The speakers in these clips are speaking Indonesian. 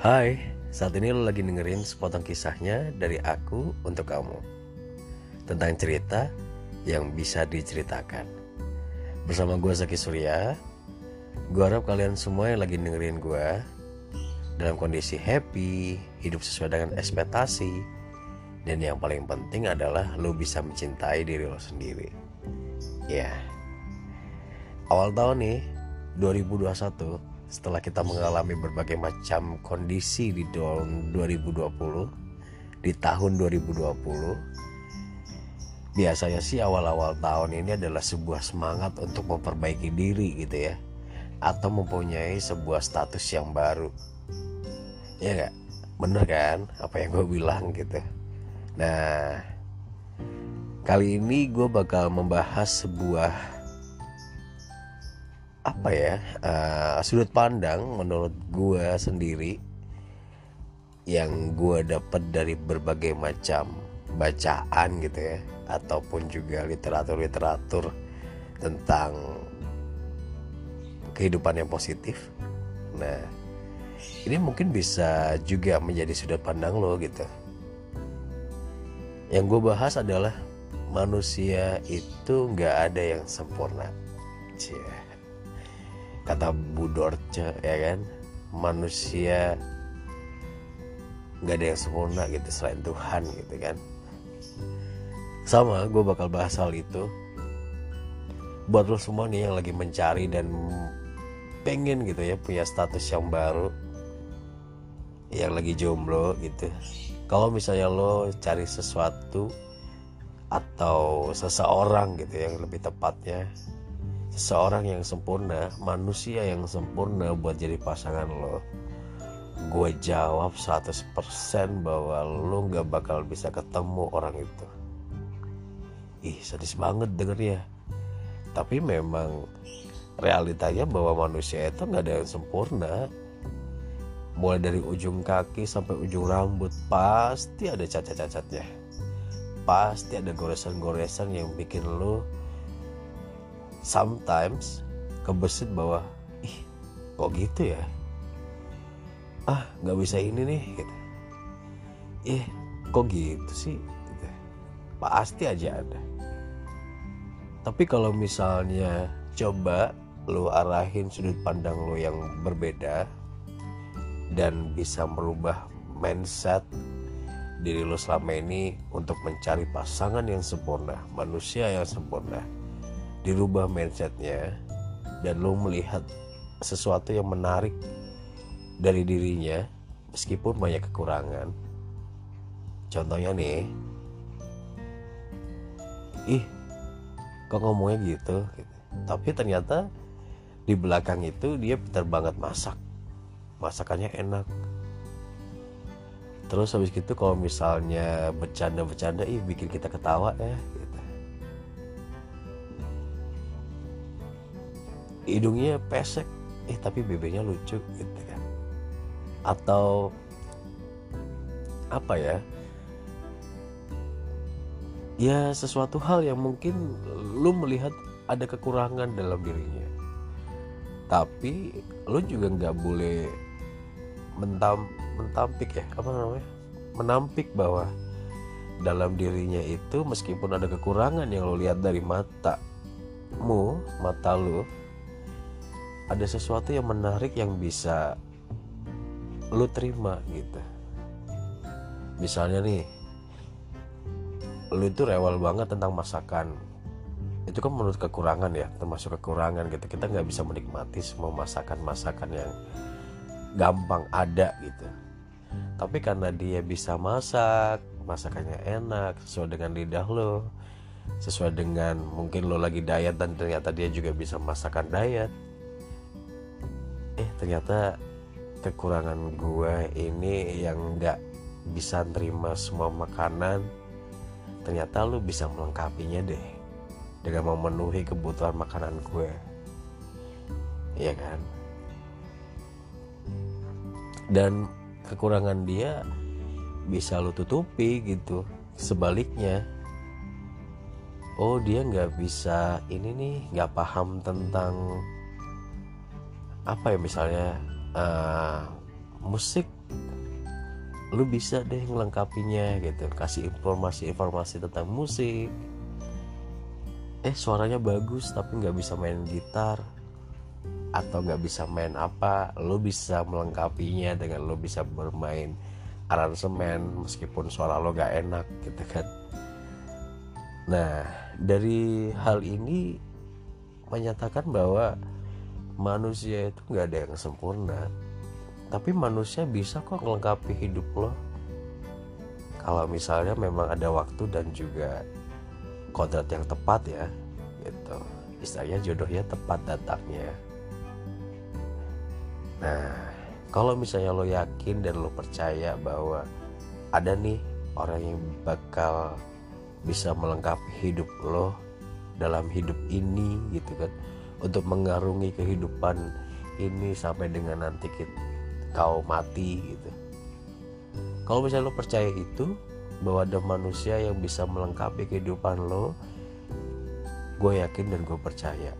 Hai, saat ini lo lagi dengerin sepotong kisahnya dari aku untuk kamu. Tentang cerita yang bisa diceritakan. Bersama gue Zaki Surya Gue harap kalian semua yang lagi dengerin gue Dalam kondisi happy, hidup sesuai dengan ekspektasi Dan yang paling penting adalah lo bisa mencintai diri lo sendiri. Ya. Awal tahun nih, 2021 setelah kita mengalami berbagai macam kondisi di tahun 2020 di tahun 2020 biasanya sih awal-awal tahun ini adalah sebuah semangat untuk memperbaiki diri gitu ya. Atau mempunyai sebuah status yang baru. Ya gak? bener kan apa yang gue bilang gitu? Nah kali ini gue bakal membahas sebuah apa ya uh, sudut pandang menurut gue sendiri yang gue dapat dari berbagai macam bacaan gitu ya ataupun juga literatur-literatur tentang kehidupan yang positif. Nah, ini mungkin bisa juga menjadi sudut pandang lo gitu. Yang gue bahas adalah manusia itu nggak ada yang sempurna. Cie kata Budorce ya kan? Manusia nggak ada yang sempurna gitu selain Tuhan gitu kan. Sama gue bakal bahas hal itu. Buat lo semua nih yang lagi mencari dan pengen gitu ya punya status yang baru yang lagi jomblo gitu. Kalau misalnya lo cari sesuatu atau seseorang gitu yang lebih tepatnya seorang yang sempurna manusia yang sempurna buat jadi pasangan lo. Gue jawab 100% bahwa lo gak bakal bisa ketemu orang itu. Ih sadis banget dengernya tapi memang realitanya bahwa manusia itu gak ada yang sempurna. Mulai dari ujung kaki sampai ujung rambut pasti ada cacat-cacatnya. Pasti ada goresan-goresan yang bikin lo sometimes kebesit bahwa ih kok gitu ya? Ah nggak bisa ini nih gitu. Ih kok gitu sih? Gitu. pasti aja ada. Tapi kalau misalnya coba lu arahin sudut pandang lu yang berbeda dan bisa merubah mindset diri lu selama ini untuk mencari pasangan yang sempurna, manusia yang sempurna dirubah mindsetnya dan lo melihat sesuatu yang menarik dari dirinya meskipun banyak kekurangan. Contohnya nih ih kok ngomongnya gitu, tapi ternyata di belakang itu dia pintar banget masak. Masakannya enak. Terus habis gitu kalau misalnya bercanda-bercanda ih bikin kita ketawa ya hidungnya pesek. Eh tapi bebeknya lucu gitu kan. Atau apa ya? Ya sesuatu hal yang mungkin lu melihat ada kekurangan dalam dirinya. Tapi lu juga nggak boleh mentam mentampik ya apa namanya? Menampik bahwa dalam dirinya itu meskipun ada kekurangan yang lo lihat dari matamu mata lu ada sesuatu yang menarik yang bisa lu terima gitu. Misalnya nih lu itu rewel banget tentang masakan. Itu kan menurut kekurangan ya termasuk kekurangan gitu. Kita nggak bisa menikmati semua masakan-masakan yang gampang ada gitu. Tapi karena dia bisa masak masakannya enak sesuai dengan lidah lo sesuai dengan mungkin lo lagi diet dan ternyata dia juga bisa masakan diet eh ternyata kekurangan gue ini yang nggak bisa terima semua makanan ternyata lu bisa melengkapinya deh dengan memenuhi kebutuhan makanan gue iya kan? Dan kekurangan dia bisa lu tutupi gitu sebaliknya. Oh dia nggak bisa ini nih nggak paham tentang apa ya misalnya uh, musik lu bisa deh melengkapinya gitu. Kasih informasi-informasi tentang musik. Eh suaranya bagus tapi nggak bisa main gitar atau nggak bisa main apa. Lu bisa melengkapinya dengan lu bisa bermain aransemen meskipun suara lo gak enak gitu kan. Nah dari hal ini menyatakan bahwa manusia itu nggak ada yang sempurna. Tapi manusia bisa kok melengkapi hidup lo. Kalau misalnya memang ada waktu dan juga kodrat yang tepat ya gitu. Istilahnya jodohnya tepat datangnya. Nah kalau misalnya lo yakin dan lo percaya bahwa ada nih orang yang bakal bisa melengkapi hidup lo dalam hidup ini gitu kan untuk mengarungi kehidupan ini sampai dengan nanti kita kau mati gitu. Kalau misalnya lo percaya itu bahwa ada manusia yang bisa melengkapi kehidupan lo gue yakin dan gue percaya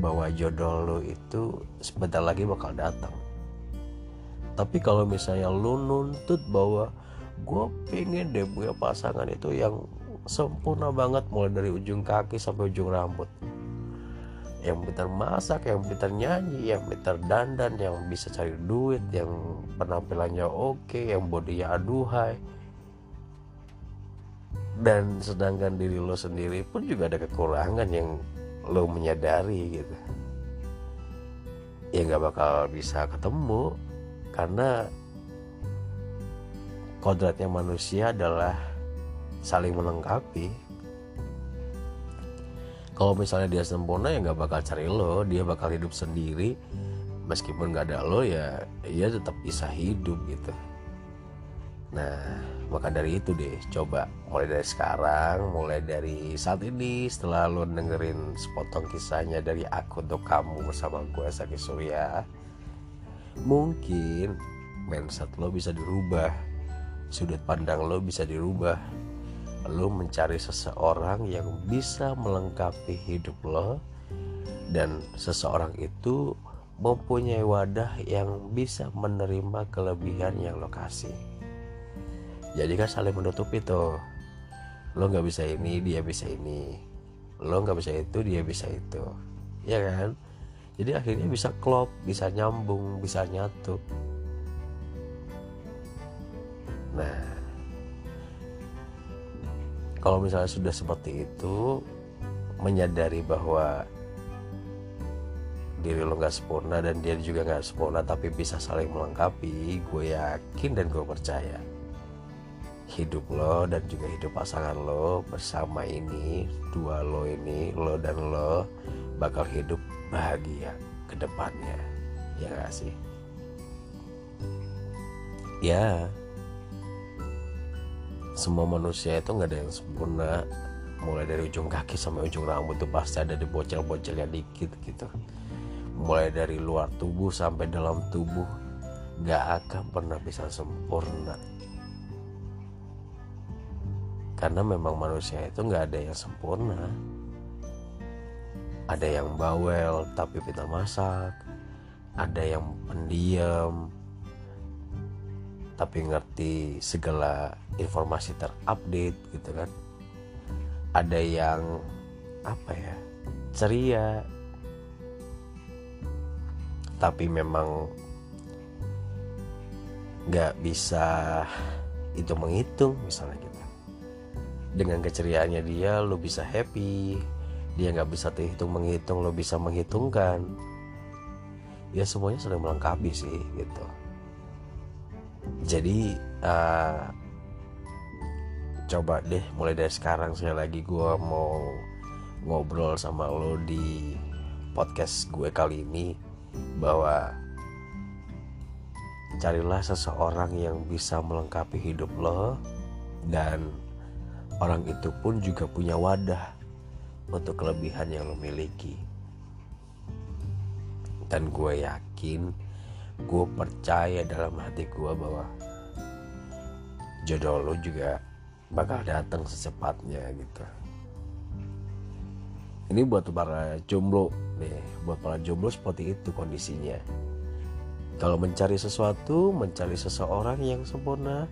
bahwa jodoh lo itu sebentar lagi bakal datang. Tapi kalau misalnya lo nuntut bahwa gue pengen deh punya pasangan itu yang sempurna banget mulai dari ujung kaki sampai ujung rambut yang pintar masak, yang pintar nyanyi, yang pintar dandan, yang bisa cari duit, yang penampilannya oke, yang bodinya aduhai. Dan sedangkan diri lo sendiri pun juga ada kekurangan yang lo menyadari gitu. Ya nggak bakal bisa ketemu karena kodratnya manusia adalah saling melengkapi kalau misalnya dia sempurna ya nggak bakal cari lo. Dia bakal hidup sendiri. Meskipun nggak ada lo ya dia tetap bisa hidup gitu. Nah maka dari itu deh coba mulai dari sekarang mulai dari saat ini setelah lo dengerin sepotong kisahnya dari aku untuk kamu bersama gue Saki Surya mungkin mindset lo bisa dirubah sudut pandang lo bisa dirubah lo mencari seseorang yang bisa melengkapi hidup lo dan seseorang itu mempunyai wadah yang bisa menerima kelebihan yang lo kasih. Jadi kan saling menutupi tuh. Lo nggak bisa ini dia bisa ini. Lo nggak bisa itu dia bisa itu. Ya kan? Jadi akhirnya bisa klop bisa nyambung bisa nyatu. Nah kalau misalnya sudah seperti itu menyadari bahwa diri lo nggak sempurna dan dia juga nggak sempurna tapi bisa saling melengkapi gue yakin dan gue percaya hidup lo dan juga hidup pasangan lo bersama ini dua lo ini lo dan lo bakal hidup bahagia ke depannya. Ya gak sih? Ya semua manusia itu nggak ada yang sempurna. Mulai dari ujung kaki sampai ujung rambut itu pasti ada di bocel-bocelnya dikit gitu. Mulai dari luar tubuh sampai dalam tubuh nggak akan pernah bisa sempurna. Karena memang manusia itu nggak ada yang sempurna. Ada yang bawel tapi pintar masak. Ada yang pendiam tapi ngerti segala informasi terupdate gitu kan. Ada yang apa ya ceria. Tapi memang nggak bisa itu menghitung misalnya gitu. Dengan keceriaannya dia lo bisa happy. Dia nggak bisa terhitung menghitung lo bisa menghitungkan. Ya semuanya sudah melengkapi sih gitu jadi uh, coba deh mulai dari sekarang saya lagi gue mau ngobrol sama lo di podcast gue kali ini bahwa carilah seseorang yang bisa melengkapi hidup lo dan orang itu pun juga punya wadah untuk kelebihan yang lo miliki. Dan gue yakin gue percaya dalam hati gue bahwa jodoh lo juga bakal datang secepatnya gitu. Ini buat para jomblo nih buat para jomblo seperti itu kondisinya. Kalau mencari sesuatu mencari seseorang yang sempurna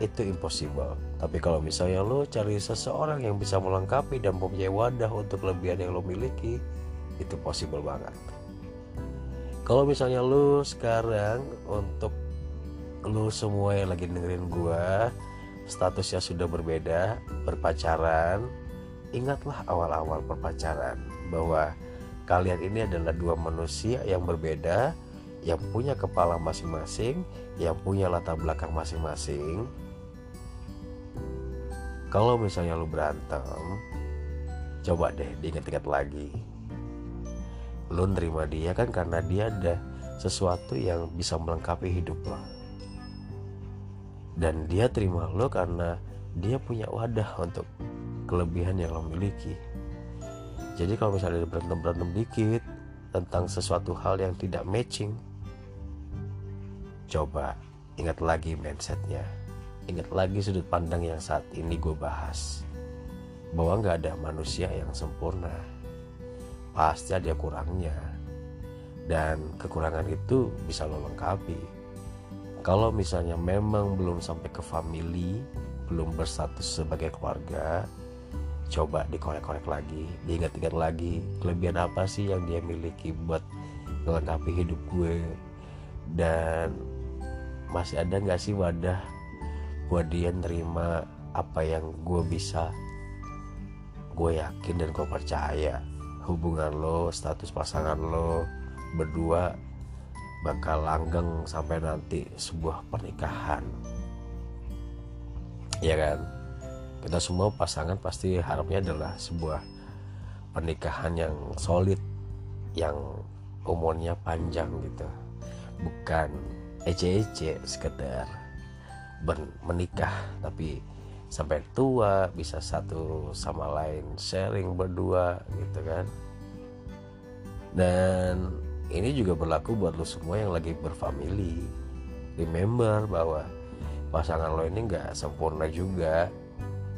itu impossible. Tapi kalau misalnya lo cari seseorang yang bisa melengkapi dan mempunyai wadah untuk kelebihan yang lo miliki itu possible banget kalau misalnya lo sekarang untuk lo semua yang lagi dengerin gua statusnya sudah berbeda berpacaran ingatlah awal-awal berpacaran bahwa kalian ini adalah dua manusia yang berbeda yang punya kepala masing-masing, yang punya latar belakang masing-masing. Kalau misalnya lu berantem, coba deh diingat-ingat lagi. Lu nerima dia kan karena dia ada sesuatu yang bisa melengkapi hidup lo. Dan dia terima lo karena dia punya wadah untuk kelebihan yang lo miliki. Jadi kalau misalnya berantem-berantem dikit tentang sesuatu hal yang tidak matching, Coba ingat lagi mindsetnya Ingat lagi sudut pandang yang saat ini gue bahas Bahwa gak ada manusia yang sempurna Pasti ada kurangnya. Dan kekurangan itu bisa lo lengkapi. Kalau misalnya memang belum sampai ke family Belum berstatus sebagai keluarga Coba dikorek-korek lagi Diingat-ingat lagi Kelebihan apa sih yang dia miliki buat melengkapi hidup gue? Dan masih ada nggak sih wadah buat dia nerima apa yang gue bisa gue yakin dan gue percaya hubungan lo status pasangan lo berdua bakal langgeng sampai nanti sebuah pernikahan. Ya kan? Kita semua pasangan pasti harapnya adalah sebuah pernikahan yang solid yang umurnya panjang gitu. Bukan ece-ece sekedar menikah tapi sampai tua bisa satu sama lain sharing berdua gitu kan. Dan ini juga berlaku buat lo semua yang lagi berfamili. Remember bahwa pasangan lo ini nggak sempurna juga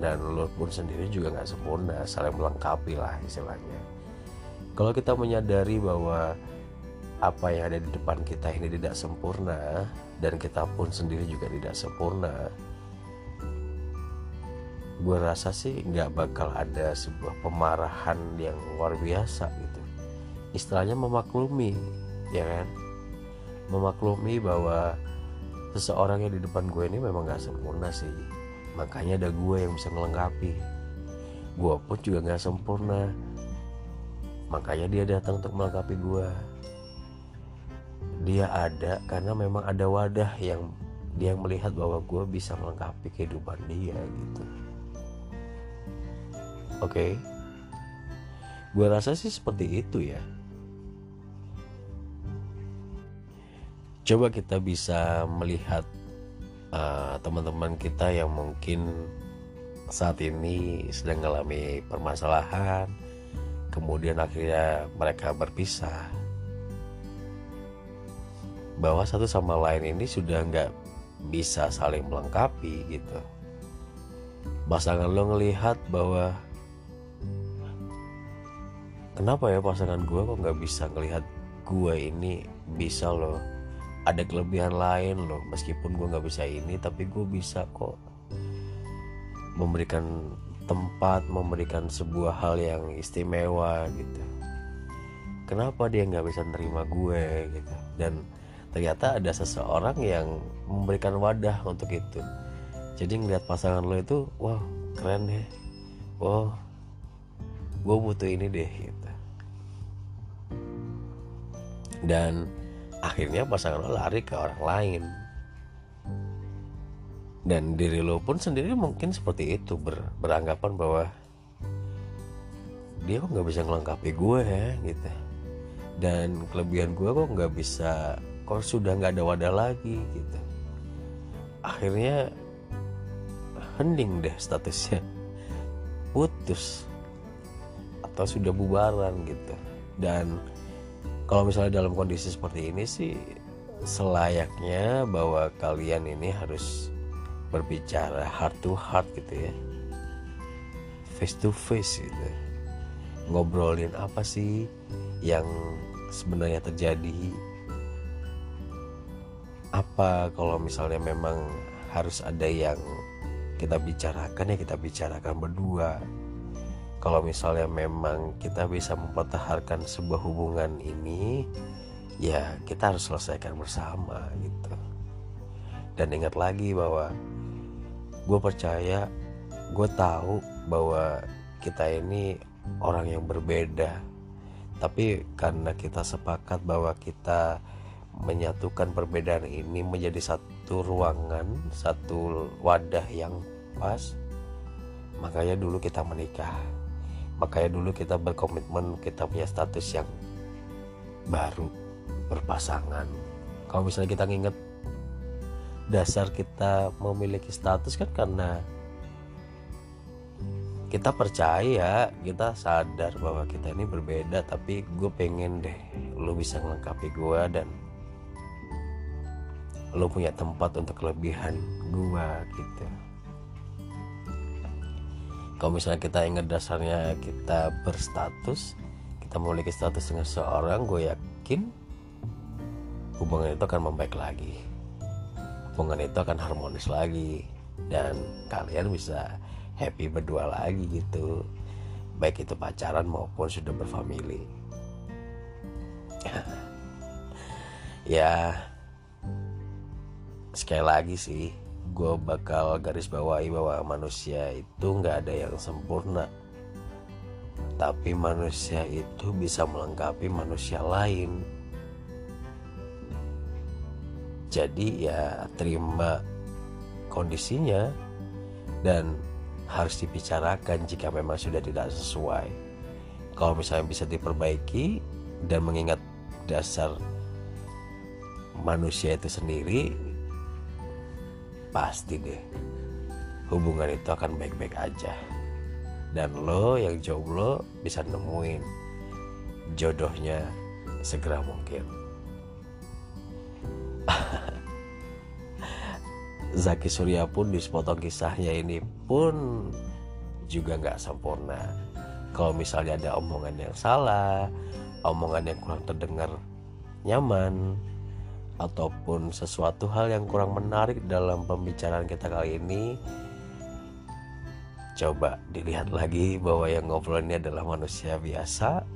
dan lo pun sendiri juga nggak sempurna saling melengkapi lah istilahnya. Kalau kita menyadari bahwa apa yang ada di depan kita ini tidak sempurna dan kita pun sendiri juga tidak sempurna gue rasa sih nggak bakal ada sebuah pemarahan yang luar biasa gitu. Istilahnya memaklumi ya kan? Memaklumi bahwa seseorang yang di depan gue ini memang nggak sempurna sih. Makanya ada gue yang bisa melengkapi gue pun juga nggak sempurna. Makanya dia datang untuk melengkapi gue dia ada karena memang ada wadah yang dia melihat bahwa gue bisa melengkapi kehidupan dia gitu oke. Okay? gue rasa sih seperti itu ya. Coba kita bisa melihat uh, teman-teman kita yang mungkin saat ini sedang mengalami permasalahan kemudian akhirnya mereka berpisah. Bahwa satu sama lain ini sudah nggak bisa saling melengkapi gitu. Pasangan lo ngelihat bahwa kenapa ya pasangan gue kok nggak bisa ngelihat gue ini bisa loh? Ada kelebihan lain loh. Meskipun gue nggak bisa ini tapi gue bisa kok memberikan tempat memberikan sebuah hal yang istimewa gitu. Kenapa dia nggak bisa nerima gue gitu? Dan ternyata ada seseorang yang memberikan wadah untuk itu. Jadi ngeliat pasangan lo itu wah keren deh wah gue butuh ini deh gitu dan akhirnya pasangan lo lari ke orang lain. Dan diri lo pun sendiri mungkin seperti itu ber, beranggapan bahwa dia kok nggak bisa ngelengkapi gue ya gitu. Dan kelebihan gue kok nggak bisa kok sudah nggak ada wadah lagi gitu. Akhirnya hening deh statusnya. Putus. Atau sudah bubaran gitu. Dan kalau misalnya dalam kondisi seperti ini sih selayaknya bahwa kalian ini harus berbicara heart to heart gitu ya. Face to face gitu. Ngobrolin apa sih yang sebenarnya terjadi? Apa kalau misalnya memang harus ada yang kita bicarakan ya kita bicarakan berdua kalau misalnya memang kita bisa mempertahankan sebuah hubungan ini ya kita harus selesaikan bersama gitu dan ingat lagi bahwa gue percaya gue tahu bahwa kita ini orang yang berbeda tapi karena kita sepakat bahwa kita menyatukan perbedaan ini menjadi satu ruangan, satu wadah yang pas. Makanya dulu kita menikah. Makanya dulu kita berkomitmen kita punya status yang baru berpasangan. Kalau misalnya kita nginget dasar kita memiliki status kan karena kita percaya kita sadar bahwa kita ini berbeda tapi gue pengen deh lo bisa melengkapi gue dan lo punya tempat untuk kelebihan gua gitu kalau misalnya kita ingat dasarnya kita berstatus kita memiliki status dengan seorang gue yakin hubungan itu akan membaik lagi. Hubungan itu akan harmonis lagi. Dan kalian bisa happy berdua lagi gitu. Baik itu pacaran maupun sudah berfamili. Ya sekali lagi sih gue bakal garis bawahi bahwa manusia itu nggak ada yang sempurna. Tapi manusia itu bisa melengkapi manusia lain. Jadi ya terima kondisinya dan harus dibicarakan jika memang sudah tidak sesuai. Kalau misalnya bisa diperbaiki dan mengingat dasar manusia itu sendiri pasti deh. Hubungan itu akan baik-baik aja. Dan lo yang jomblo bisa nemuin jodohnya segera mungkin. Zaki Surya pun di sepotong kisahnya ini pun juga nggak sempurna. Kalau misalnya ada omongan yang salah omongan yang kurang terdengar nyaman ataupun sesuatu hal yang kurang menarik dalam pembicaraan kita kali ini coba dilihat lagi bahwa yang ngobrol ini adalah manusia biasa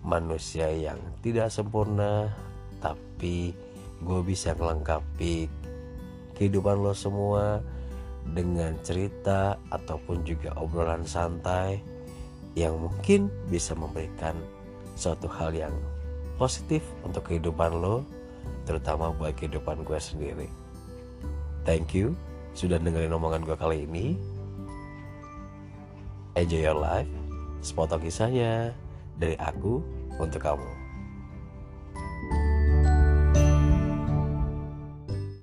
manusia yang tidak sempurna tapi gue bisa melengkapi kehidupan lo semua dengan cerita ataupun juga obrolan santai yang mungkin bisa memberikan suatu hal yang positif untuk kehidupan lo terutama buat kehidupan gue sendiri. Thank you sudah dengerin omongan gue kali ini. Enjoy your life. Sepotong kisahnya dari aku untuk kamu.